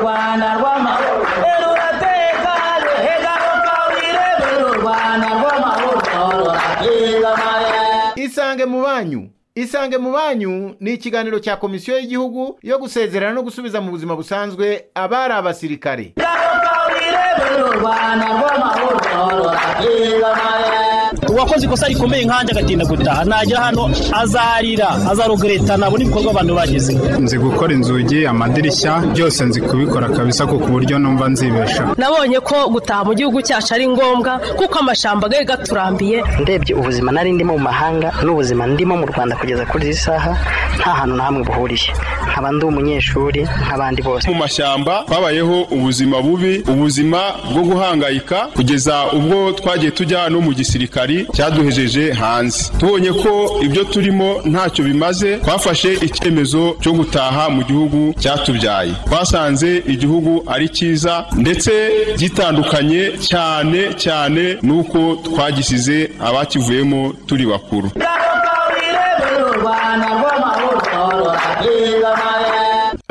rwanda rwanda isange mu banyu isange mu banyu ni ikiganiro cya komisiyo y'igihugu yo gusezerana no gusubiza mu buzima busanzwe abari abasirikare. Uwakoze ikosa rikomeye nkanjye agatinda gutaha nagera hano azarira azarogereta nabona ibikorwa abantu bagezeho nzi gukora inzugi amadirishya byose nzi kubikora kabisa ku buryo numva nzibesha. Nabonye ko gutaha mu gihugu cyacu ari ngombwa kuko amashyamba agaye gaturambiye. Ndebye ubuzima nari ndimo mu mahanga n'ubuzima ndimo mu rwanda kugeza kuri izi saha nta hantu na hamwe buhuriye. Nkaba ndi umunyeshuri nk'abandi bose. Mu mashyamba habayeho ubuzima bubi ubuzima bwo guhangayika kugeza ubwo twagiye tujya no mu gisirikari cyaduhejeje hanze. Tubonye ko ibyo turimo ntacyo bimaze twafashe icyemezo cyo gutaha mu gihugu cyatubyaye. Twasanze igihugu ari cyiza ndetse gitandukanye cyane cyane n'uko twagisize abakivuyemo turi bakuru.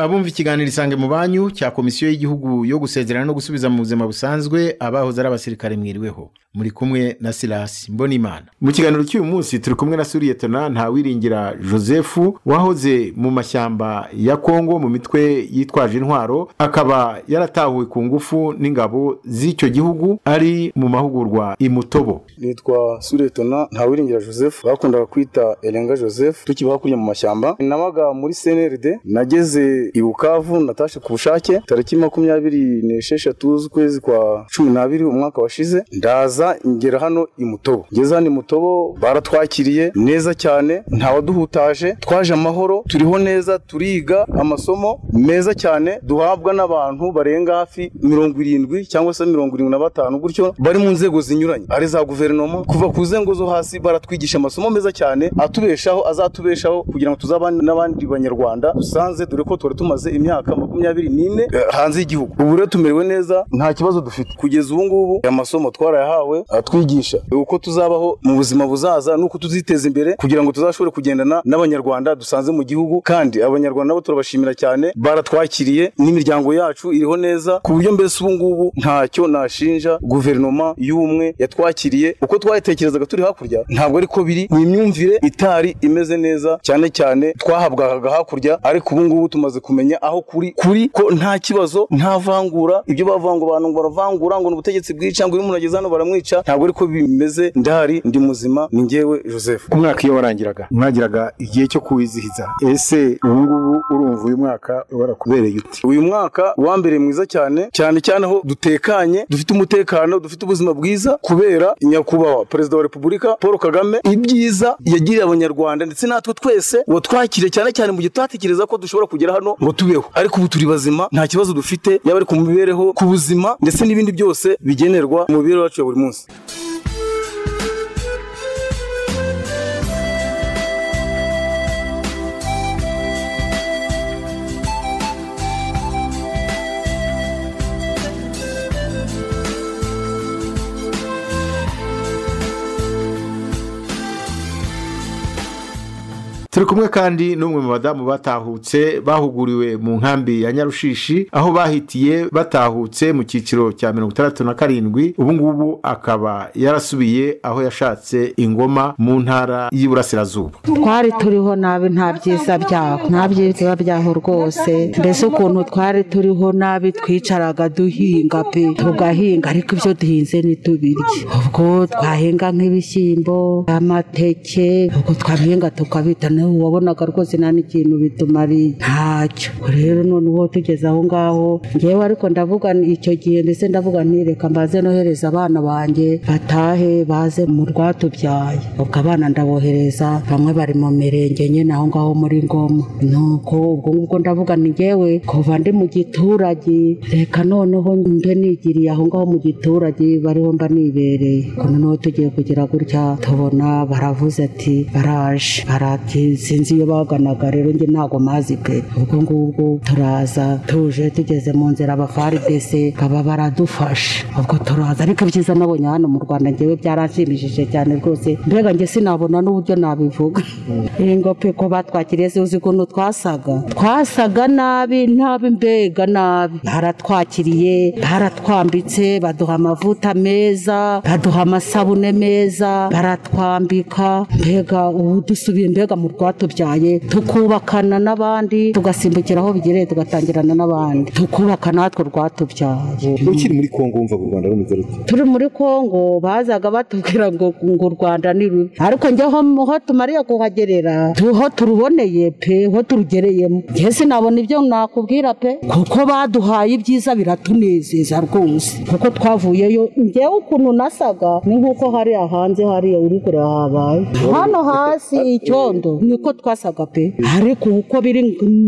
Abumva ikiganiro isange mu banyu cya komisiyo y'igihugu yo gusezerana no gusubiza mu buzima busanzwe abahoze ari abasirikare mwiriweho. Muri kumwe na silasi mbonimana. Mu kiganiro cy'uyu munsi turi kumwe na suriyetona ntawiringira joseph wahoze mu mashyamba ya kongo mu mitwe yitwaje intwaro akaba yaratahuwe ku ngufu n'ingabo z'icyo gihugu ari mu mahugurwa i mutobo. Nitwa suretona ntawiringira joseph bakundaga kwita erenga joseph tukiba hakurya mu mashyamba. Nabaga muri cnrd nageze i bukavu natashe ku bushake tariki makumyabiri n'esheshatu z'ukwezi kwa cumi n'abiri umwaka washize ndaza ngera hano i mutobo. Ngeze hano i mutobo baratwakiriye neza cyane ntawaduhutaje twaje amahoro turiho neza turiga amasomo meza cyane duhabwa n'abantu barenga hafi mirongo irindwi cyangwa se mirongo irindwi na batanu gutyo bari mu nzego zinyuranye. Ari za guverinoma kuva ku nzego zo hasi baratwigisha amasomo meza cyane atubeshaho azatubeshaho kugira ngo tuzabane n'abandi banyarwanda dusanze dore ko tuba tumaze imyaka makumyabiri n'ine eh, hanze y'igihugu. ubu rero tumerewe neza nta kibazo dufite. Kugeza ubu ngubu aya masomo twarayahawe atwigisha uko tuzabaho mu buzima buzaza n'uko tuziteza imbere kugira ngo tuzashobore kugendana n'abanyarwanda dusanze mu gihugu. Kandi abanyarwanda nabo turabashimira cyane baratwakiriye n'imiryango yacu iriho neza ku buryo mbese ubu ngubu ntacyo nashinja guverinoma y'ubumwe yatwakiriye. Uko twayitekerezaga turi hakurya ntabwo ariko biri ni imyumvire itari imeze neza. Cyane cyane twahabwaga hakurya ariko ubu ngubu tumaze kumenya aho kuri kuri ko nta kibazo nta vangura ibyo bavanga abantu ngo baravangura ngo ni ubutegetsi bwica ngo iyo umuntu ageze hano baramwica ntabwo ariko bimeze ndahari ndi muzima ni njyewe joseph. Umwaka iyo warangiraga mwagiraga igihe cyo kuwizihiza ese ubu ngubu urumva uyu mwaka warakubereye ute? Uyu mwaka wambereye mwiza cyane cyane cyane aho dutekanye dufite umutekano dufite ubuzima bwiza kubera nyakubahwa perezida wa repubulika paul kagame ibyiza yagiriye abanyarwanda ndetse natwe twese watwakiriye cyane cyane mu gihe tutatekereza ko dushobora kugera hano ngo tubeho. Ariko ubu turi bazima nta kibazo dufite yaba ari ku mibereho ku buzima ndetse n'ibindi byose bigenerwa mu mibereho yacu ya buri munsi. Turi kumwe kandi n'umwe mu badamu batahutse bahuguriwe mu nkambi ya nyarushishi aho bahitiye batahutse mu cyiciro cya mirongo itandatu na karindwi. Ubu ngubu akaba yarasubiye aho yashatse ingoma mu ntara y'iburasirazuba. Twari turiho nabi nta byiza byaho nta byiza byaho rwose. Mbese ukuntu twari turiho nabi twicaraga duhinga pe tugahinga ariko ibyo duhinze ntitubirye. Ubwo twahinga nk'ibishyimbo amateke ubwo twabihinga tukabita nawe wabonaga rwose nta n'ikintu bitumariye ntacyo. Rero noneho tugeze aho ngaho ngewe ariko ndavuga icyo gihe ndetse ndavuga ntireka mbaze nohereza abana banjye batahe baze mu rwatubyaye ubwo abana ndabohereza bamwe bari mu mirenge nyine aho ngaho muri ngoma. Nuko ubwo ngubwo ndavuga ngewe kuva ndi mu giturage reka noneho mbe nigiriye aho ngaho mu giturage bariho mba nibereye noneho tugiye kugira gutya tubona baravuze ati baraje. Baratiza sinzi iyo baganaga rero njye ntabwo mazi pe. Ubwo ngubwo turaza tuje tugeze mu nzira abafaridese baba baradufashe. Ubwo turaza ariko ibyiza nabonye hano mu rwanda ngewe byaranshimishije cyane rwose. Mbega njye sinabona n'uburyo nabivuga. Iyi ngo pe ko batwakiriye uzi ukuntu twasaga? Twasaga nabi nabi mbega nabi. Baratwakiriye baratwambitse baduha amavuta meza baduha amasabune meza baratwambika. Mbega ubu dusubiye mbega mu rwatubyaye tukubakana n'abandi tugasimbukira aho bigereye tugatangirana n'abandi. Tukubaka natwe rwatubyaye. Ukiri muri kongo wumva u rwanda rumeze rute? Turi muri kongo bazaga batubwira ngo ngo u rwanda ni rubi ariko njyeho ho tumariye kuhagerera ho turuboneye pe ho turugereyemo. Njye sinabona ibyo nakubwira pe. Kuko baduhaye ibyiza biratunezeza rwose. Kuko twavuyeyo njyewe ukuntu nasaga ni nk'uko hariya hanze hariya uri kure habaye. Hano hasi icyondo. Niko twasaga pe ariko uko biri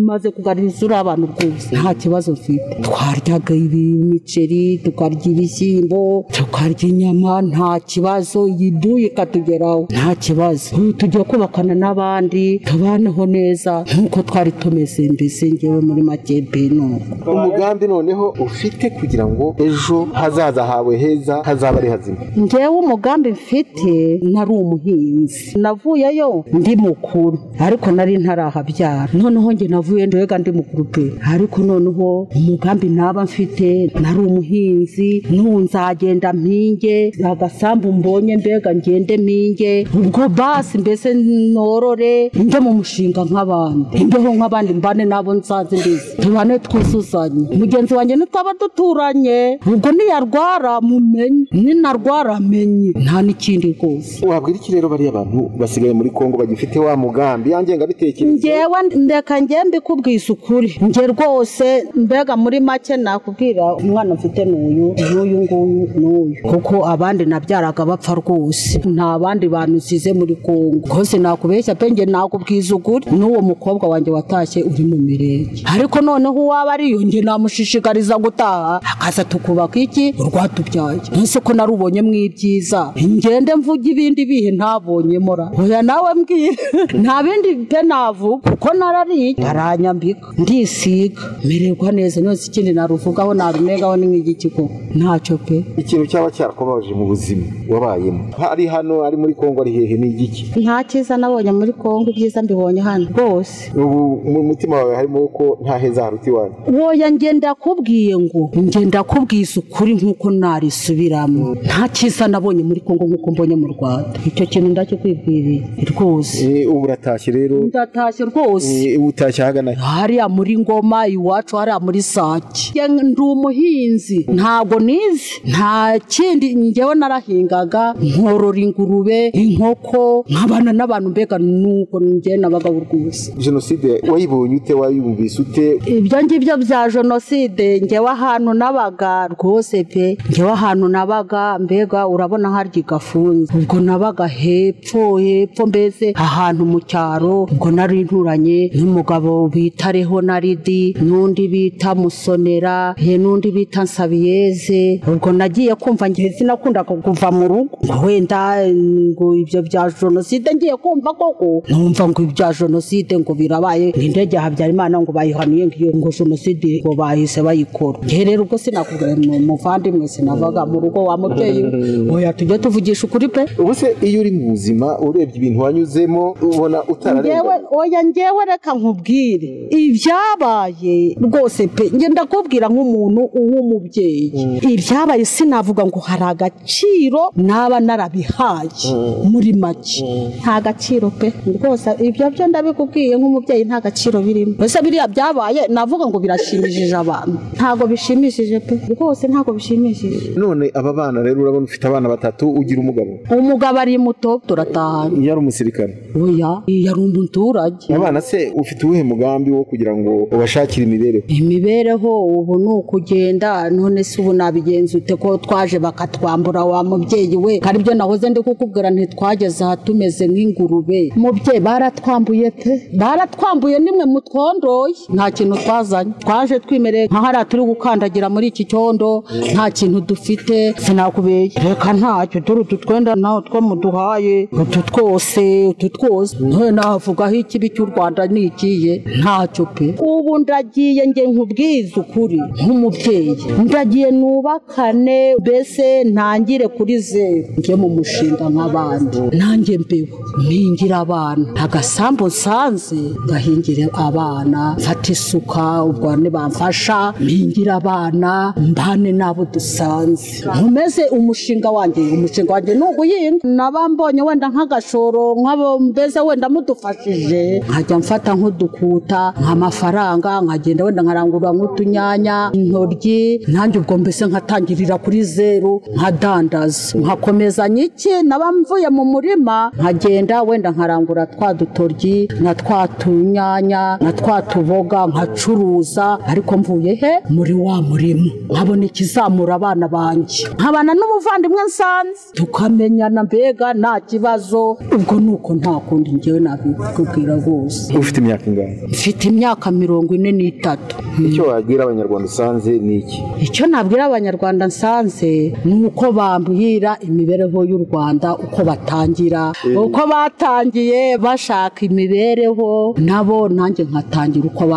maze kugaririza uriya abantu rwose. Nta kibazo mfite. Twaryaga imiceri tukarya ibishyimbo tukarya inyama nta kibazo. Iduyi ikatugeraho. Nta kibazo. Tujya kubakana n'abandi tubaneho neza. Nk'uko twari tumeze mbese ngewe muri make pe nuko umugambi noneho ufite kugira ngo ejo hazaza hawe heza hazaba ari hazima. Ngewe umugambi mfite nari umuhinzi. Navuyeyo ndi mukuru. Ariko nari ntarahabyara. Noneho njye navuye ndega ndi mukuru pe ariko noneho umugambi naba mfite nari umuhinzi n'ubu nzagenda mpinge agasambu mbonye mbega ngende mpinge. Ubwo basi mbese norore njye mu mushinga nk'abandi. Imbeho nk'abandi mbane nabo nsanze mbizi. Tubane twuzuzanye mugenzi wanjye nitwaba duturanye ubwo niyarwara mumenye ninarwara amenye nta n'ikindi rwose. Wabwira iki rero bariya bantu basigaye muri kongo bagifite wa mugambi? Ya ngengabitekerezo ngewe ndeka ngewe mbikubwisa ukuri. Nge rwose mbega muri make nakubwira umwana mfite n'uyu n'uyu nguyu n'uyu kuko abandi nabyaraga bapfa rwose. Nta bandi bantu usize muri kongo. Rwose nakubeshya pe nge nakubwiza ukuri. N'uwo mukobwa wanjye watashye uri mu mirenge. Ariko noneho uwaba ariyo nge namushishikariza gutaha. Akaza tukubaka iki? Urwatubyaye nese ko narubonyemo ibyiza ngende mvuge ibindi bihe ntabonyemo ra oya nawe mbwira. Nta bindi pe navuga. Kuko narariye. Aranyambika ndisiga. Mererwa neza. Nose ikindi naruvugaho narunegaho ni nk'igiki koko ntacyo pe. Ikintu cyaba cyarakubabaje mu buzima wabayemo. Ari hano ari muri kongo ari hehe? Ni igiki nta cyiza nabonye muri kongo. Ibyiza mbibonye hano. Rwose. Ubu mu mutima wawe harimo ko nta heza haruta iwanyu woya ngenda kubwiye ngo ngenda kubwiza ukuri nk'uko narisubiramo. Nta cyiza nabonye muri kongo nk'uko mbonye mu rwanda. Icyo kintu ndakikwibwiriye rwose. Ubu uratashye rero. Ndatashye rwose. Utashye ahagana. Hariya muri ngoma iwacu hariya muri sake. Ndi umuhinzi. Ntabwo nize nta kindi njyewe narahingaga. Nkorora ingurube inkoko nkabana n'abantu mbega nuko njye nabagaho rwose. Jenoside wayibonye ute? Wayumvise ute? Ibyo ngibyo bya jenoside njyewe ahantu nabaga rwose pe. Njyewe ahantu nabaga mbega urabona harya igafunze ubwo nabaga hepfo hepfo mbese ahantu mu cyaro ubwo nari nturanye n'umugabo bita reho na ridi n'undi bita musonera he n'undi bita nsabiyeze. Ubwo nagiye kumva njye sinakundaga kuva mu rugo. Ngo wenda ngo ibyo bya jenoside ngiye kumva koko? Numva ngo ibya jenoside ngo birabaye n'indege ya habyarimana ngo bayihaniye ngiyo ngo jenoside ngo bahise bayikora. Rero ubwo sinakubwira ni umuvandimwe sinavaga mu rugo wa mubyeyi. We. oya tujye tuvugisha ukuri pe. Ubu se iyo uri mu buzima urebye ibintu wanyuzemo ubona ngewe utararenga oya ngewe reka nkubwire. Ibyabaye rwose pe nge ndakubwira nk'umuntu w'umubyeyi ibyabaye sinavuga ngo hari agaciro naba narabihaye. Muri make. Nta gaciro pe. Rwose ibyo byo ndabikubwiye nk'umubyeyi nta gaciro birimo. Mbese biriya byabaye navuga ngo birashimishije abantu. Ntabwo bishimishije pe. Rwose ntabwo bishimishije. None aba bana rero urabona ufite abana batatu ugira umugabo. Umugabo ari muto turatahana. Iyo ari umusirikare. Oya yari umuturage. Abana se ufite uwuhe mugambi wo kugira ngo ubashakire imibereho? Imibereho ubu ni ukugenda none se ubu nabigenza ute ko twaje bakatwambura wa mubyeyi we? Hari ibyo nahoze ndi kukubwira ntitwageze aha tumeze nk'ingurube. Mubyeyi baratwambuye pe. Baratwambuye nimwe mutwondoye nta kintu twazanye. Twaje twimereye nka hariya turi gukandagira muri iki cyondo nta kintu dufite sinakubeye reka ntacyo dore utu twenda nawe two muduhaye utu twose utu twose. Navugaho ikibi cy'u rwanda ni ikiye ntacyo pe. Ubu ndagiye nge nkubwize ukuri nk'umubyeyi. Ndagiye nubakane mbese ntangire kuri zeru njye mu mushinga nk'abandi. Nanjye mbeho mpingira abana. Agasambu nsanze ngahingire abana. Mfata isuka ubwo nibamfasha mpingira abana mbane n'abo dusanze. Nkomeze umushinga wanjye. Umushinga wanjye ni uguhinga naba mbonye wenda nk'agashoro nk'abo mbese wenda mudufashije. Nkajya mfata nk'udukuta nk'amafaranga nkagenda wenda nkarangurura nk'utunyanya intoryi. Nanjye ubwo mbese nkatangirira kuri zeru nkadandaza. Nkakomezanya iki naba mvuye mu murima. Nkagenda wenda nkarangura twa dutoryi na twa tunyanya na twa tuboga nkacuruza ariko mvuye he? Muri wa murima nkabona ikizamura abana banjye nkabana n'umuvandimwe nsanze. Tukamenyana mbega nta kibazo. Ubwo ni uko nta kundi ngewe nabikubwira rwose. Ufite imyaka ingana mfite imyaka mirongo ine n'itatu. Icyo wabwira abanyarwanda usanze ni iki? Icyo nabwira abanyarwanda nsanze ni uko bambwira imibereho y'u rwanda uko batangira. Uko batangiye bashaka imibereho nabo nanjye nkatangira uko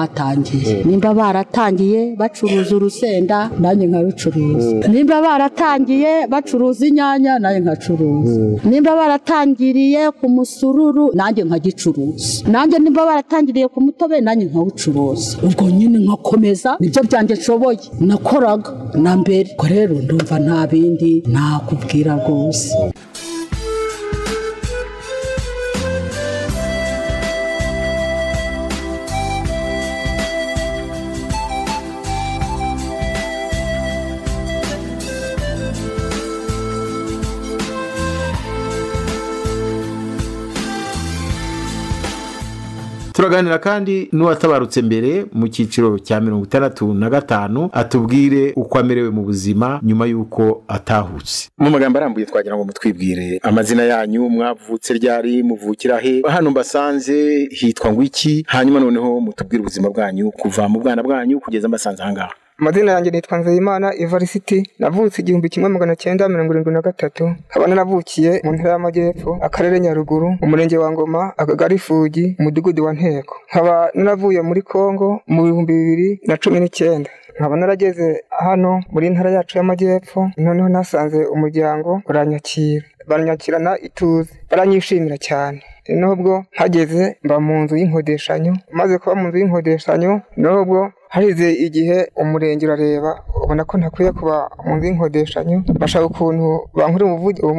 batangiye nimba baratangiye bacuruza urusenda nanjye nkarucuruza. Nimba baratangiye bacuruza inyanya nanjye nkacuruza. Nimba baratangiriye ku musururu nanjye nkagicuruza. Nanjye nimba baratangiriye ku mutobe nanjye nkawucuruza. Ubwo nyine nkakomeza ni byo byanjye nshoboye. Nakoraga. Na mbere. Rero ndumva nta bindi nakubwira rwose. Turaganira kandi n'uwatabarutse mbere mu cyiciro cya mirongo itandatu na gatanu atubwire uko amerewe mu buzima nyuma y'uko atahutse. Mu magambo arambuye twagira ngo mutwibwire. Amazina yanyu mwavutse ryari muvukira he? Hano mbasanze hitwa ngo iki hanyuma noneho mutubwire ubuzima bwanyu kuva mu bwana bwanyu kugeza mbasanze ahangaha amazina yanjye nitwa nzeyimana ivarisiti navutse igihumbi kimwe magana cyenda mirongo irindwi na gatatu. Nkaba naravukiye mu ntara y'amajyepfo akarere nyaruguru umurenge wa ngoma akagari fugi umudugudu wa nteko. Nkaba naravuye muri kongo mu bihumbi bibiri na cumi n'icyenda. Nkaba narageze hano muri ntara yacu y'amajyepfo noneho nasanze umuryango uranyakira baranyakirana ituze. Baranyishimira cyane. Nubwo hageze mba mu nzu y'inkodeshanyo maze kuba mu nzu y'inkodeshanyo nubwo harize igihe umurenge urareba ubona ko ntakwiye kuba mu nzu y'inkodeshanyo bashaka ukuntu bankora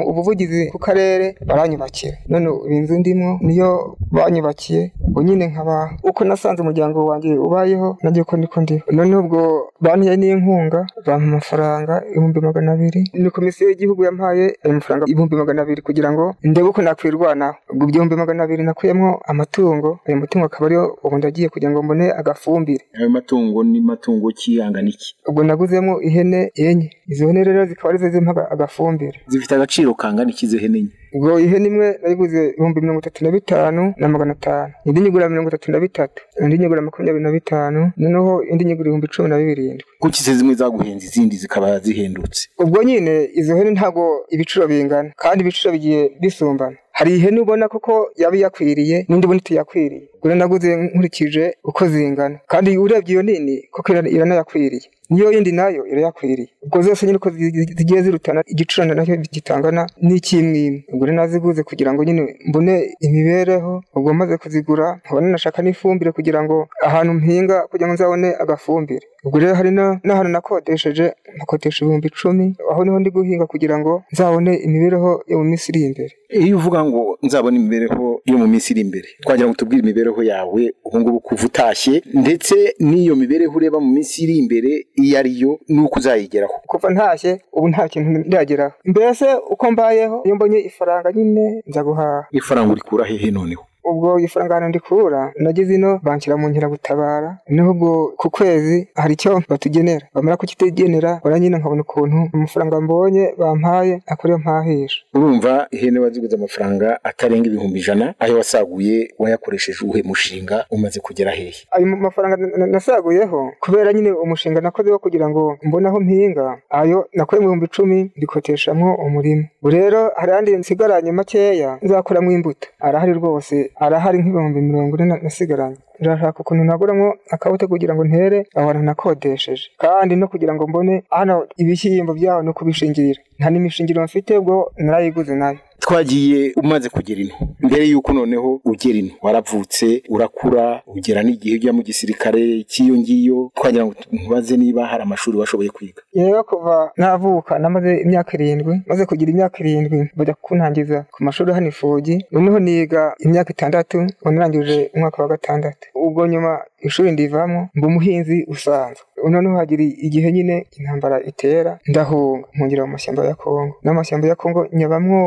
ubuvugizi ku karere baranyubakira none iyi nzu ndimo niyo banyubakiye ubwo nyine nkaba uko nasanze umuryango wanjye ubayeho nanjye uko niko ndiho none ubwo bantuye n'inkunga bampa amafaranga ibihumbi magana abiri. Ni komisiyo y'igihugu yampaye ayo mafaranga ibihumbi magana abiri kugira ngo ndebe uko nakwirwanaho ubwo ibihumbi magana abiri nakuyemo amatungo ayo matungo akaba ariyo ubu ndagiye kugira ngo mbone agafumbire. Ayo matungo ni matungo kiyangana iki? Ubwo naguzemo ihene enye. Izo hene rero zikaba ari zo zimpa agafumbire. Zifite agaciro kangana iki izo hene enye? Ubwo ihene imwe nayiguze ibihumbi mirongo itatu na bitanu na magana atanu. Indi nyigura mirongo itatu na bitatu. Indi nyigura makumyabiri na bitanu. Noneho indi nyigura ibihumbi cumi na birindwi. Kuki zimwe zaguhenze izindi zikaba zihendutse? Ubwo nyine izo hene ntabwo ibiciro bingana kandi ibiciro bigiye bisumbana. Hari ihene ubona koko yaba iyakwiriye n'indi ubona itiyakwiriye. Ubwo naguze nkurikije uko zingana. Kandi urebye iyo nini koko iranayakwiriye. Niyo yindi na yo irayakwiriye ubwo zose nyine uko zigiye zirutana igiciro na cyo gitangana n'icy'imwimwe ubwo naziguze kugira ngo nyine mbone imibereho ubwo maze kuzigura nkabona nashaka n'ifumbire kugira ngo ahantu mpinga kugira ngo nzabone agafumbire. Ubwo rero hari n'ahantu nakodesheje nkakodesha ibihumbi icumi aho ni ho ndi guhinga kugira ngo nzabone imibereho yo mu minsi iri imbere. Iyo uvuga ngo nzabona imibereho yo mu minsi iri imbere twagira ngo tubwire imibereho yawe ubu ngubu kuva utashye ndetse n'iyo mibereho ureba mu minsi iri imbere iyo ari yo n'uko uzayigeraho. Kuva ntashye ubu nta kintu ndageraho mbese uko mbayeho iyo mbonye ifaranga nyine nza guhaha. Ifaranga urikura hehe noneho? Ubwo ifaranga ndikura nageze ino banshyira mu nkeragutabara. Noneho ubwo ku kwezi hari icyo batugenera. Bamara kukitugenera ora nyine nkabona ukuntu amafaranga mbonye bampaye akora iyo mpahisha. Urumva ihene waziguze amafaranga atarenga ibihumbi ijana ayo wasaguye wayakoresheje uwuhe mushinga umaze kugera hehe? Ayo mafaranga na- na- nasaguyeho kubera nyine umushinga nakoze wo kugira ngo mbone aho mpinga ayo nakuye mu bihumbi icumi ndikoteshamwo umurima rero hari andi nsigaranye makeya nzakuramo imbuto. Arahari rwose arahari nk'ibihumbi mirongo ine na- nasigaranye. Ndashaka ukuntu naguramo akabuto kugira ngo ntere aho hantu nakodesheje kandi no kugira ngo mbone hano ibishyimbo byaho no kubishingirira. Nta n'imishingiro mfite ubwo narayiguze na yo. Twagiye umaze kugera ino. Mbere y'uko noneho ugera ino. Waravutse urakura ugera n'igihe ujya mu gisirikare cy'iyo ngiyo twagira ngo ntubaze niba hari amashuri washoboye kwiga. Yewe kuva navuka namaze imyaka irindwi maze kugira imyaka irindwi bajya kuntangiza ku mashuri hano ifugi noneho niga imyaka itandatu ubu narangije umwaka wa gatandatu. Ubwo nyuma ishuri ndivamo mba umuhinzi usanzwe. Noneho hagira igihe nyine intambara itera. Ndahunga mpungira mu mashyamba ya kongo n'amashyamba ya kongo nyabamwo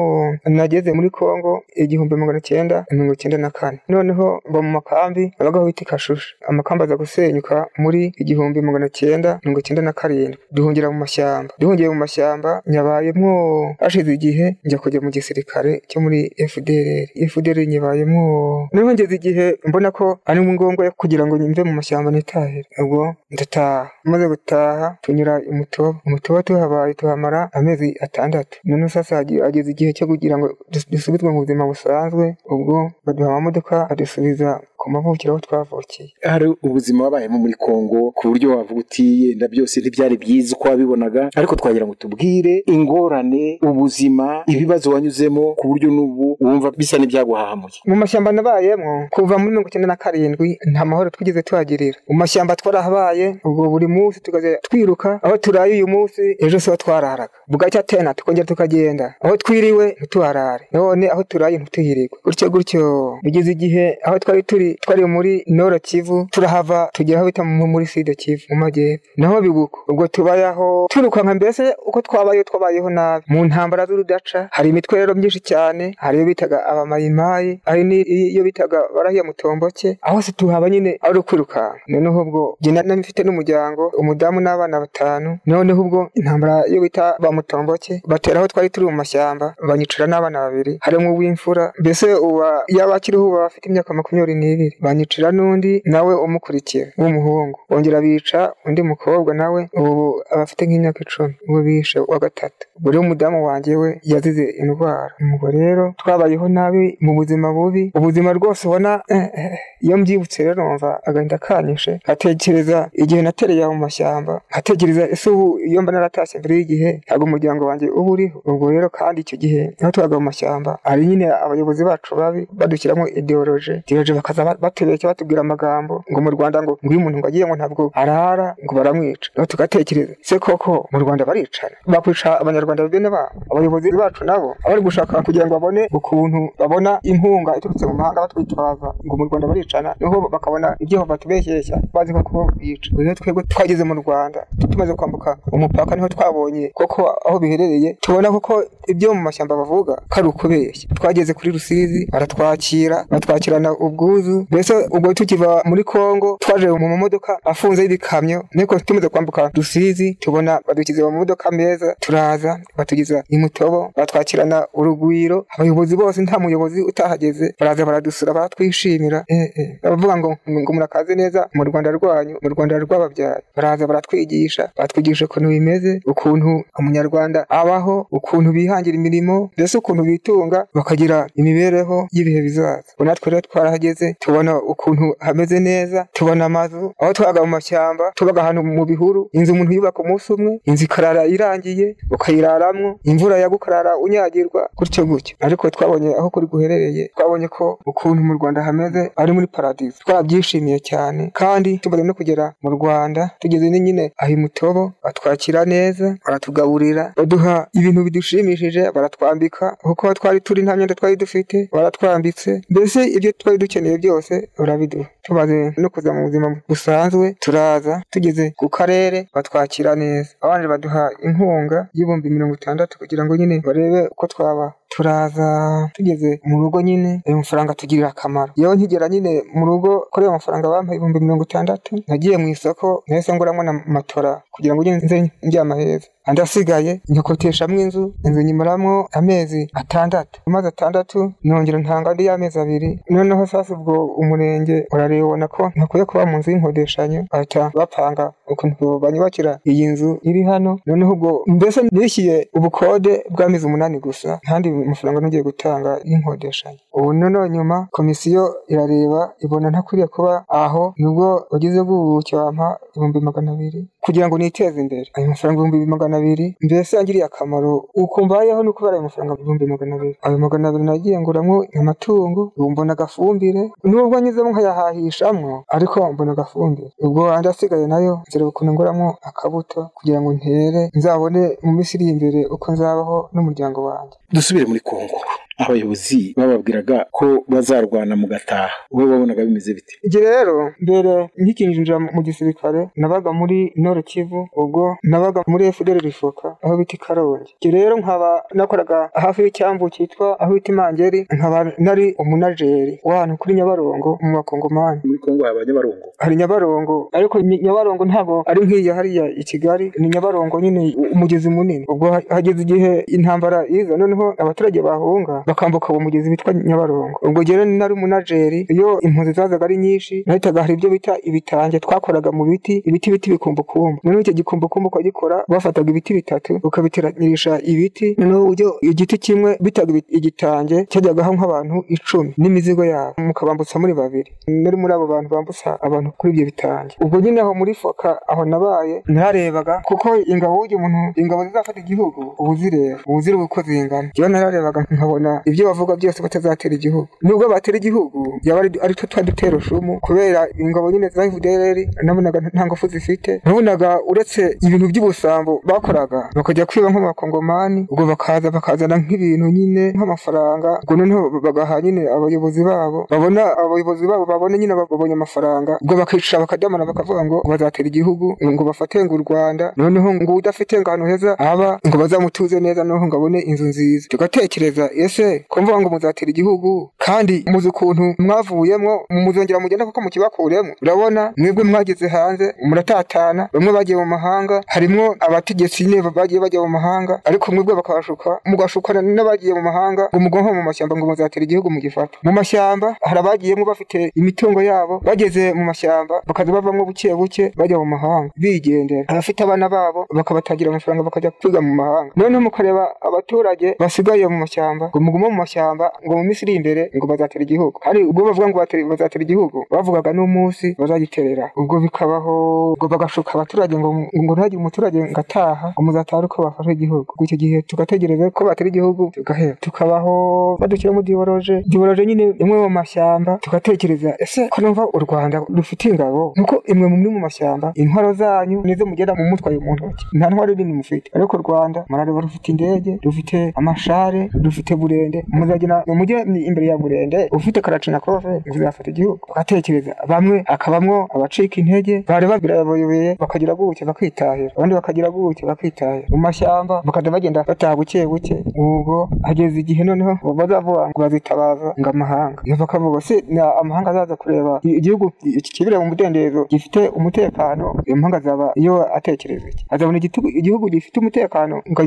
nageze muri kongo igihumbi magana cyenda mirongo icyenda na kane. Noneho mba mu makambi abagaho bita kashusha. Amakambi aza gusenyuka muri igihumbi magana cyenda mirongo icyenda na karindwi. Duhungira mu mashyamba. Duhungiye mu mashyamba nyabayemwo hashize igihe njya kujya mu gisirikare cyo muri FDLR FDLR nyabayemwo. Noneho ngeze igihe mbona ko ari ngombwa kugira ngo nyumve mu mashyamba nitahire ubwo ndataha. Maze gutaha tunyura imutobo umutobo tuhabaye tuhamara amezi atandatu. Noneho sasa hageze igihe cyo kugira ngo dus- dusubizwe mu buzima busanzwe ubwo baduha amamodoka adusubiza ku mavukiro aho twavukiye hari ubuzima wabayemo muri kongo ku buryo wavuga uti yenda byose ntibyari byiza uko wabibonaga. Ariko twagira ngo tubwire ingorane ubuzima ibibazo wanyuzemo ku buryo n'ubu wumva bisa n'ibyaguhahamuye. Mu mashyamba nabayemo kuva muri mirongo icyenda na karindwi nta mahoro twigeze tuhagirira. Mu mashyamba twarahabaye ubwo buri munsi tukajya twiruka aho turaye uyu munsi ejo siho twararaga. Bugacya tena tukongera tukagenda. Aho twiriwe ntituharare. None aho turaye ntituhirirwe gutyo gutyo bigeze igihe aho twari turi twari muri noro kivu turahava tugera aho bita mu- muri side kivu mu majyepfo. Naho biguko ubwo tubayeho twirukanka mbese uko twabayeho twabayeho nabi. Mu ntambara z'urudaca hari imitwe rero myinshi cyane hari iyo bitaga abamayimayi hari n'iyo bitaga barahiya mutomboke aho se tuhaba nyine ari ukwirukanka. Noneho ubwo nari mfite n'umuryango umudamu n'abana batanu noneho ubwo intambara yo bita ba mutomboke batera aho twari turi mu mashyamba banyicira n'abana babiri harimo uw'imfura mbese uba yaba akiriho uba afite imyaka makumyabiri n'ibiri. Banyicira n'undi nawe umukurikira. W'umuhungu bongera bica undi mukobwa nawe ubu aba afite nk'imyaka icumi. Uwo bishe wa gatatu. Ubwo rero umudamu wanjye we yazize indwara. Ubwo rero twabayeho nabi mu buzima bubi. Ubuzima rwose ubona eh, eh, iyo mbyibutse rero numva agahinda kanyishe. Nkatekereza igihe natereye aho mu mashyamba. Nkatekereza ese ubu iyo mba naratashye mbere y'igihe ntabwo umuryango wanjye uba uriho. Ubwo rero kandi icyo gihe ni ho tubaga mu mashyamba. Hari nyine abayobozi bacu babi badushyiramo ideoloji ideoloji bakaza ba- batubeshya batubwira amagambo ngo mu rwanda ngo iyo umuntu ngo agiye ngo ntabwo arara ngo baramwica. Naho tugatekereza se koko mu rwanda baricana? Bakwica abanyarwanda bene babo abayobozi bacu nabo abari gushaka kugira ngo babone ukuntu babona inkunga iturutse mu mahanga batwitwaza ngo mu rwanda baricana ni ho bakabona ibyo batubeshyeshya bazi ko kuba bica rero twebwe twageze mu rwanda tumaze kwambuka umupaka ni ho twabonye koko aho biherereye tubona koko ibyo mu mashyamba bavuga ko ari ukubeshya. Twageze kuri rusizi baratwakira batwakirana ubwuzu mbese ubwo tukiva muri kongo twaje mu mamodoka afunze y'ibikamyo niko tumaze kwambuka rusizi tubona badukize mu modoka meza turaza batugeza imutobo batwakirana urugwiro. Abayobozi bose nta muyobozi utahageze baraza baradusura baratwishimira. Eh, eh. baravuga ngo ngo murakaze neza mu rwanda rwanyu mu rwanda rw'ababyaye baraza baratwigisha batwigisha ukuntu bimeze ukuntu umunyarwanda abaho ukuntu bihangira imirimo mbese ukuntu bitunga bakagira imibereho y'ibihe bizaza. Natwe rero twarahageze tubona ukuntu hameze neza tubona amazu aho twabaga mu mashyamba tubaga ahantu mu bihuru. Inzu umuntu yubaka umunsi umwe inzu ikarara irangiye ukayiraramwo imvura yagukarara unyagirwa gutyo gutyo. Ariko twabonye aho kuri guherereye twabonye ko ukuntu mu rwanda hameze ari muri paradizo. Twarabyishimiye cyane kandi tumaze no kugera mu rwanda tugeze ni nyine aho imutobo batwakira neza baratugaburira baduha ibintu bidushimishije baratwambika. Kuko twari turi nta myenda twari dufite baratwambitse. Mbese ibyo twari dukeneye byose barabiduha tumaze no kuza mu buzima busanzwe turaza tugeze ku karere batwakira neza. Abandi baduha inkunga y'ibihumbi mirongo itandatu kugira ngo nyine barebe uko twaba turaza tugeze mu rugo nyine ayo mafaranga atugirira akamaro. Yewe nkigera nyine mu rugo kuri ayo mafaranga bampaye ibihumbi mirongo itandatu nagiye mu isoko nahise nguramo na matora kugira ngo nze njyama heza andi asigaye nyakoteshamo inzu inzu nyimaramo amezi atandatu. Amazi atandatu nongera ntanga andi y'amezi abiri. Noneho sasa ubwo umurenge urareba ubona ko ntakwiye kuba mu nzu y'inkodeshanyo bahita bapanga ukuntu banyubakira iyi nzu iri hano. Noneho ubwo mbese nishyuye ubukode bw'amezi umunani gusa ntandi mafaranga nongeye gutanga y'inkodeshanyo. Ubu noneho nyuma komisiyo irareba ibona ntakwiriye kuba aho nubwo wagize bw'ubuki wampa ibihumbi magana abiri kugira ngo niteze imbere. Ayo mafaranga ibihumbi magana abiri mbese yangiriye akamaro. Uko mbayeho ni ukubera ayo mafaranga ibihumbi magana abiri. Ayo magana abiri nagiye nguramo amatungo ubu mbona agafumbire. Nubwo nyuzemo nkayahahishamo ariko mbona agafumbire. Ubwo andi asigaye na yo nzareba ukuntu nguramo akabuto kugira ngo ntere nzabone mu minsi iri imbere uko nzabaho n'umuryango wanjye. Dusubire muri kongo. Abayobozi bababwiraga ko bazarwana mu gataha wowe wabonaga bimeze bite? Igihe rero mbere nkikinjira mu gisirikare nabaga muri nord kivu ubwo nabaga muri fdr rifoka aho bita i karongi. Igihe rero nkaba nakoraga hafi y'icyambu cyitwa aho bita imangeri nkaba nari umunajeri w'ahantu kuri nyabarongo mu bakongomani muri kongo haba nyabarongo? Hari nyabarongo ariko nyabarongo ntabwo ari nk'iya hariya i kigali ni nyabarongo nyine umugezi munini. Ubwo hageze igihe intambara iza noneho abaturage bahunga bakambuka uwo mugezi witwa nyabarongo. Ubwo rero nari umunajeri iyo impunzi zazaga ari nyinshi nahitaga hari ibyo bita ibitange twakoraga mu biti ibiti biti bikumbukumbu. Noneho icyo gikumbukumbu ukagikora bafataga ibiti bitatu ukabiteranisha ibiti noneho uburyo igiti kimwe bitaga igitange cyajyagaho nk'abantu icumi n'imizigo yabo. Mukabambutsa muri babiri. Nari muri abo bantu bambutsa abantu kuri ibyo bitange. Ubwo nyine aho muri foka aho nabaye nararebaga kuko ingabo umuntu ingabo zizafata igihugu ubu zireba ubu zireba uko zingana njyewe nararebaga nkabona ibyo bavuga byose batazatera igihugu. Nubwo batera igihugu yaba ari two twa dutero shumu kubera ingabo nyine za FDLR nabonaga nta ngufu zifite. Nabonaga uretse ibintu by'ubusambo bakoraga bakajya kwiba nk'abakongomani ubwo bakaza bakazana nk'ibintu nyine nk'amafaranga ubwo noneho bagaha nyine abayobozi babo. Babona abayobozi babo babona nyine babonye amafaranga ubwo bakicara bakadamana bakavuga ngo bazatera igihugu ngo bafate ngo u Rwanda. Noneho ngo udafite ngo ahantu heza aba ngo bazamutuze neza noneho ngo abone inzu nziza. Tugatekereza ese ko mvuga ngo muzatera igihugu. Kandi muzi ukuntu mwavuyemo muzongera mugenda kuko mukibakuremo. Urabona mwebwe mwageze hanze muratatana bamwe bagiye mu mahanga harimwo abategetsi nyine bagiye bajya mu mahanga ariko mwebwe bakabashuka mugashukana n'abagiye mu mahanga ngo mugonko mu mashyamba ngo muzatera igihugu mugifata mu mashyamba hari abagiyemo bafite imitungo yabo bageze mu mashyamba bakaza bavamo buke buke bajya mu mahanga. Bigendera. Abafite abana babo bakabatangira amafaranga bakajya kwiga mu mahanga. Noneho mukareba abaturage basigaye mu mashyamba ngo mugume mu mashyamba ngo mu minsi iri imbere ngo bazatera igihugu. Hari ubwo bavuga ngo bazatera igihugu bavugaga n'umunsi bazagiterera. Ubwo bikabaho ubwo bagashuka abaturage ngo ngo ntihagire umuturage ngo ataha ngo muzataha uko bafashe igihugu. Icyo gihe tugategereza ko batera igihugu tugahera. Tukabaho badushyiramo diyoroje diyoroje nyine imwe mu mashyamba tugatekereza ese ko numva u Rwanda rufite ingabo? Nuko imwe muri mu mashyamba intwaro zanyu nizo mugenda mu mutwaye mu ntoki. Nta ntwaro nini mufite. Ariko u Rwanda murareba rufite indege rufite amashare rufite burende muzagena mu mujyi imbere ya burende ufite karacina kove muzafata igihugu ugatekereza bamwe hakabamwo abacika intege bareba birabayobeye bakagira buke bakitahira. Abandi bakagira buke bakitahira. Mu mashyamba bakajya bagenda bataha buke buke. Ubwo hageze igihe noneho bazavuga ngo bazitabaza ngo amahanga. Bakavuga se amahanga azaza kureba igihugu kibira mu mudendezo gifite umutekano iyo mahanga azaba iyo atekereza iki? Azabona igihugu gifite umutekano ngo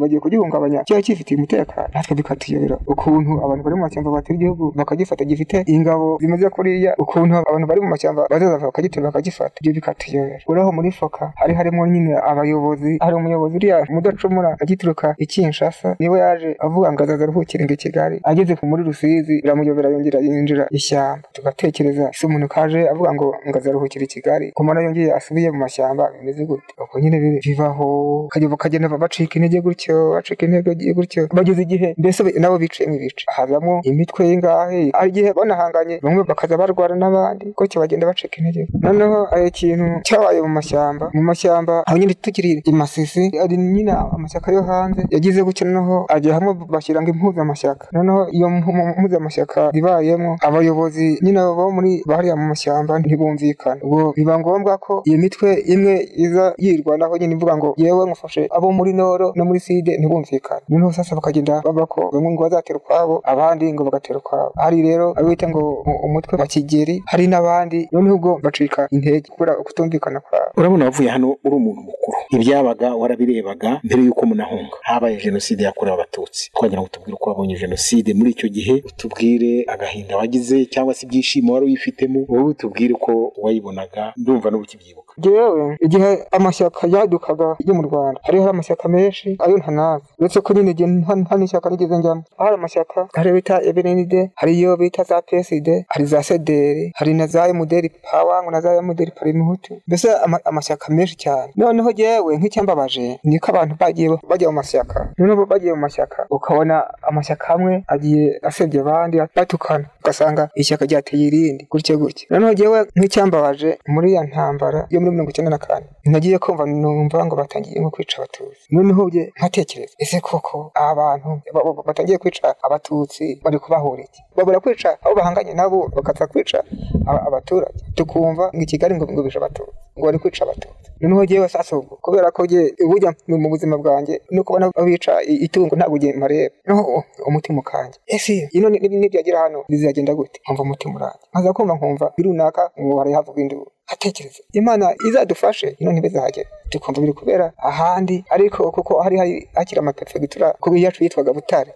bagiye kugihungabanya kiba gifitiye umutekano. Natwe bikatuyobera ukuntu abantu bari mu mashyamba batera igihugu bakagifata gifite ingabo zimeze kuriya ukuntu abantu bari mu mashyamba bazaza bakagitera bakagifata. Ibyo bikatuyobera uraho muri foka hari harimo nyine abayobozi hari umuyobozi uriya mudacumura agituruka i Kinshasa ni we yaje avuga ngo azaza aruhukire ngo i Kigali ageze muri Rusizi biramuyobera yongera yinjira ishyamba tugatekereza ese umuntu kaje avuga ngo ngo azaruhukire i Kigali kumara yongeye asubiye mu mashyamba bimeze gute? Ubwo nyine bibaho bakagenda bacika intege gutyo bacika intege gutyo. Bageze igihe mbese nabo biciyemo ibice. Hazamo imitwe y'ingahe hari igihe banahanganye bamwe bakaza barwara n'abandi gutyo bagenda bacika intege. Noneho hari ikintu cyabaye mu mashyamba. Mu mashyamba aho nyine tukiri i Masisi ari nyine amashyaka yo hanze yagize gutyo noneho ajya hamwe bashyira ngo impuzamashyaka. Noneho iyo mpuzamashyaka ibayemo abayobozi nyine bo muri bariya mu mashyamba ntibumvikana. Ubwo biba ngombwa ko iyo mitwe imwe iza yirwanaho nyine ivuga ngo yewe ngufashe abo muri noro no muri side ntibumvikana noneho sasa bakagenda bava ko bamwe ngo bazatera ukwabo abandi ngo bagatera ukwabo hari rero abo bita ngo umutwe wa kigeri hari n'abandi noneho ubwo bacika intege kubera kutumvikana kwabo. Urabona wavuye hano uri umuntu mukuru. Ibyabaga warabirebaga mbere y'uko munahunga habaye jenoside yakorewe abatutsi. Twagira ngo tubwire uko wabonye jenoside muri icyo gihe utubwire agahinda wagize cyangwa se ibyishimo wari uyifitemo wowe utubwire uko wayibonaga ndumva n'ubu ukibyibuka jewe igihe amashyaka yadukaga yo mu rwanda hariho hari amashyaka menshi ayo ntanazi uretse ko nyine igihe nta n'ishyaka nigeze njyamo. Hari amashyaka hari bita ebenide hari iyo bita za psd hari za sederi hari na za emuderi pawa ngo na za emuderi parimuhutu. Mbese ama- amashyaka menshi cyane. Noneho jewe nk'icyambabaje niko abantu bagiye bajya mu mashyaka. Noneho bagiye mu mashyaka ukabona amashyaka amwe agiye asebya abandi batukana. Ugasanga ishyaka ryateye irindi gutyo gutyo noneho jewe nk'icyambabaje muri ya ntambara yo muri mirongo icyenda na kane. Nagiye kumva numva ngo batangiye nko kwica abatutsi. Noneho bye nkatekereza ese koko aba bantu ba- ba- batangiye kwica abatutsi bari kubahura iki? Babura kwica abo bahanganye nabo bakaza kwica aba- abaturage. Tukumva ngo i kigali ngo bishe abatutsi ngo bari kwica abatutsi. Noneho jewe sasa ubwo kubera ko je burya mu buzima bwanjye no kubona bica itungo ntabwo ugiye mareba. Noneho umutima ukanje. Ese ino ni- ni- nibyagira hano bizagenda gute? Nkumva umutima uranje nkaza kumva nkumva birunaka ngo barayavuga induru. Hatekereza. Imana izadufashe ino ntibizahagera tukumva biri kubera ahandi ariko kuko hari hakiri amaperefegitura kuko iyacu yitwaga butare.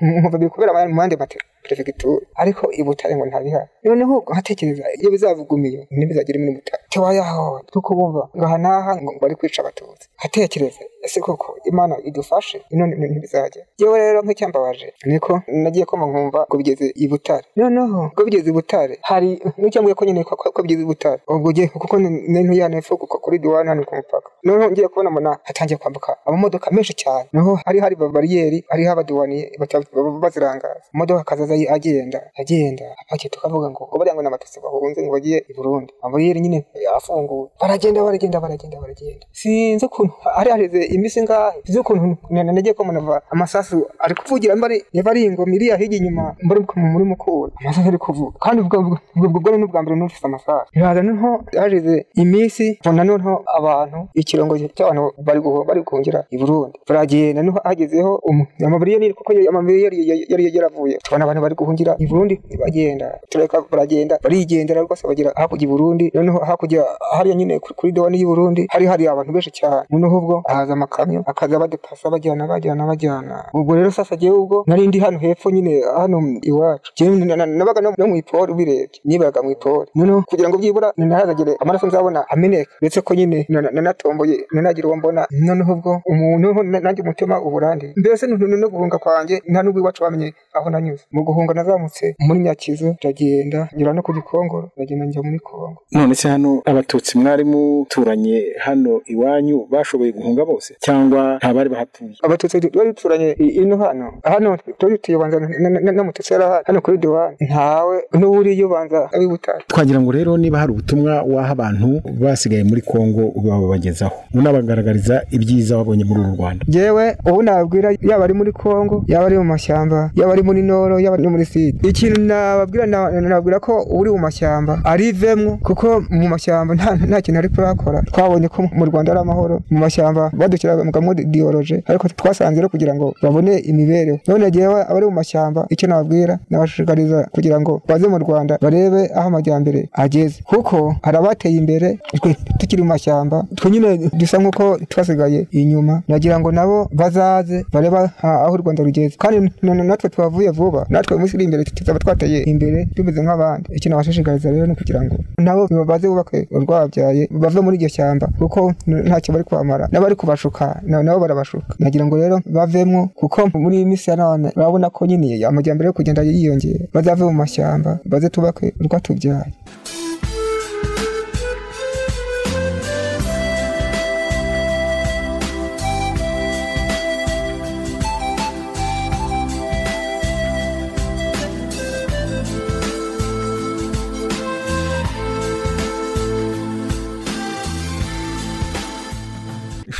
Nkumva biri kubera mu yandi maperefegitura ariko i butare ngo ntabihari noneho nkatekereza iyo bizavuga iyo ntibizagere muri butare tewayaho tuko bumva ngo aha n'aha ngo bari kwica abatutsi. Hatekereza. Ese koko imana idufashe? Ino ni- ntibizagera yewe rero nk'icyambabaje niko nagiye koma nkumva ngo bigeze i butare. Noneho ngo bigeze i butare hari n'icyambwiye ko nyine ko ko bigeze i butare. Ubwo ugiye kuko n'intuye hano hepfo kuko kuri diwani hano ku mupaka. Noneho ngiye kubona mbona hatangiye kwambuka amamodoka menshi cyane. Noneho hari hari bariyeri hariho abaduwaniye bazirangaza. Imodoka akazaza agenda agenda. Apakiye tukavuga ngo ngo bariya ngo ni abatutsi bahunze ngo bagiye i burundi. Abariyeri nyine yafunguwe baragenda baragenda baragenda baragenda. Sinzi ukuntu hari hashize iminsi ngahe sinzi ukuntu na- nagiye ko munava amasasu ari kuvugira mbari niba ari ingoma iriya hirya inyuma muri muri mukura amasasu ari kuvuga kandi ubwo ubwo ubwo bwo ni ubwa mbere numvise amasasu. Biraza noneho hashize iminsi mbona noneho abantu ikirongo cy'abantu bari bari guhungira i burundi. Baragenda noneho hagezeho amabariyeri kuko amabariyeri yari yaravuye. Tubona abantu bari guhungira i burundi bagenda tureka baragenda barigendera rwose bagera hakurya i burundi. Noneho hakurya hariya nyine kuri dewani y'i burundi hari hari abantu benshi cyane. Noneho ubwo haza amakamyo akaza badepasa bajyana bajyana bajyana. Ubwo rero sasa jyewe ubwo nari ndi hano hepfo nyine hano iwacu. Nabaga no mu ipori ubirebye. Nibaga mu ipori noneho kugira ngo byibura ntihazagire amaraso nzabona ameneka. Uretse ko nyine na- na- nanatomboye nanagira uwo mbona. Noneho ubwo umuntu na- nanjye umutima uburandi. Mbese no guhunga kwanjye nta n'ubwo iwacu bamenye aho nanyuze. Mu guhunga nazamutse muri nyakizu ndagenda nyura no ku gikongoro ndagenda njya muri kongo. None se hano abatutsi mwari muturanye hano iwanyu bashoboye guhunga bose? Cyangwa nta bari bahatuye. Abatutsi twari duturanye ino hano. Hano twari dutuye ubanza n'umututsi yari ahari. Hano kuri diwani ntawe n'uwuriyo ubanza abi butare. Twagira ngo rero niba hari ubutumwa waha abantu basigaye muri kongo ubabagezaho unabagaragariza ibyiza wabonye muri uru rwanda. Jewe ubu nababwira yaba ari muri Kongo yaba ari mu mashyamba yaba ari muri Noro yaba ari muri Sud ikintu nababwira na- nababwira ko uri mu mashyamba arivemwo kuko mu mashyamba nta, kintu ari kurakora twabonye ko mu Rwanda ari amahoro. Mu mashyamba badukiragamwo diologe ariko twasanze rero kugira ngo babone imibereho. None jewe abari mu mashyamba icyo nababwira? Nabashishikariza kugira ngo baze mu Rwanda barebe aho amajyambere ageze. Kuko hari abateye imbere twe tukiri mu mashyamba twe nyine dusa nk'uko twasigaye inyuma. Nagira ngo nabo bazaze bareba ah, aho u Rwanda rugeze. Kandi natwe tuhavuye vuba natwe mu minsi iri imbere tuzaba twateye imbere tumeze nk'abandi. Icyo nabashishikariza rero ni ukugira ngo nabo baze bubake urwabyaye bave muri iryo shyamba. Kuko ntacyo bari kwamara. N'abari kubashuka na- nabo barabashuka nagira ngo rero bavemwo kuko muri iyi minsi ya none urabona ko nyine amajyambere yo kugenda yiyongera. Bazave mu mashyamba baze tubake urwatubyaye.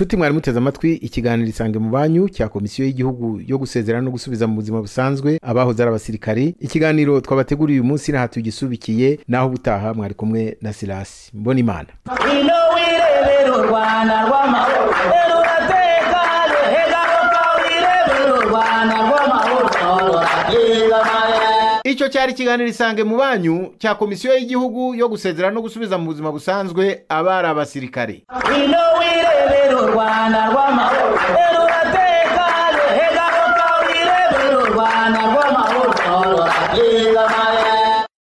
Inshuti mwari muteze amatwi ikiganiro isange mu banyu cya komisiyo y'igihugu yo gusezerana no gusubiza mu buzima busanzwe abahoze ari abasirikari. Ikiganiro twabateguriye uyu munsi n'aha tugisubikiye naho ubutaha mwari kumwe na silasi mbona imana icyo cyari ikiganiro isange mu banyu cya komisiyo y'igihugu yo gusezera no gusubiza mu buzima busanzwe abari abasirikare Rwanda rw'amahoro.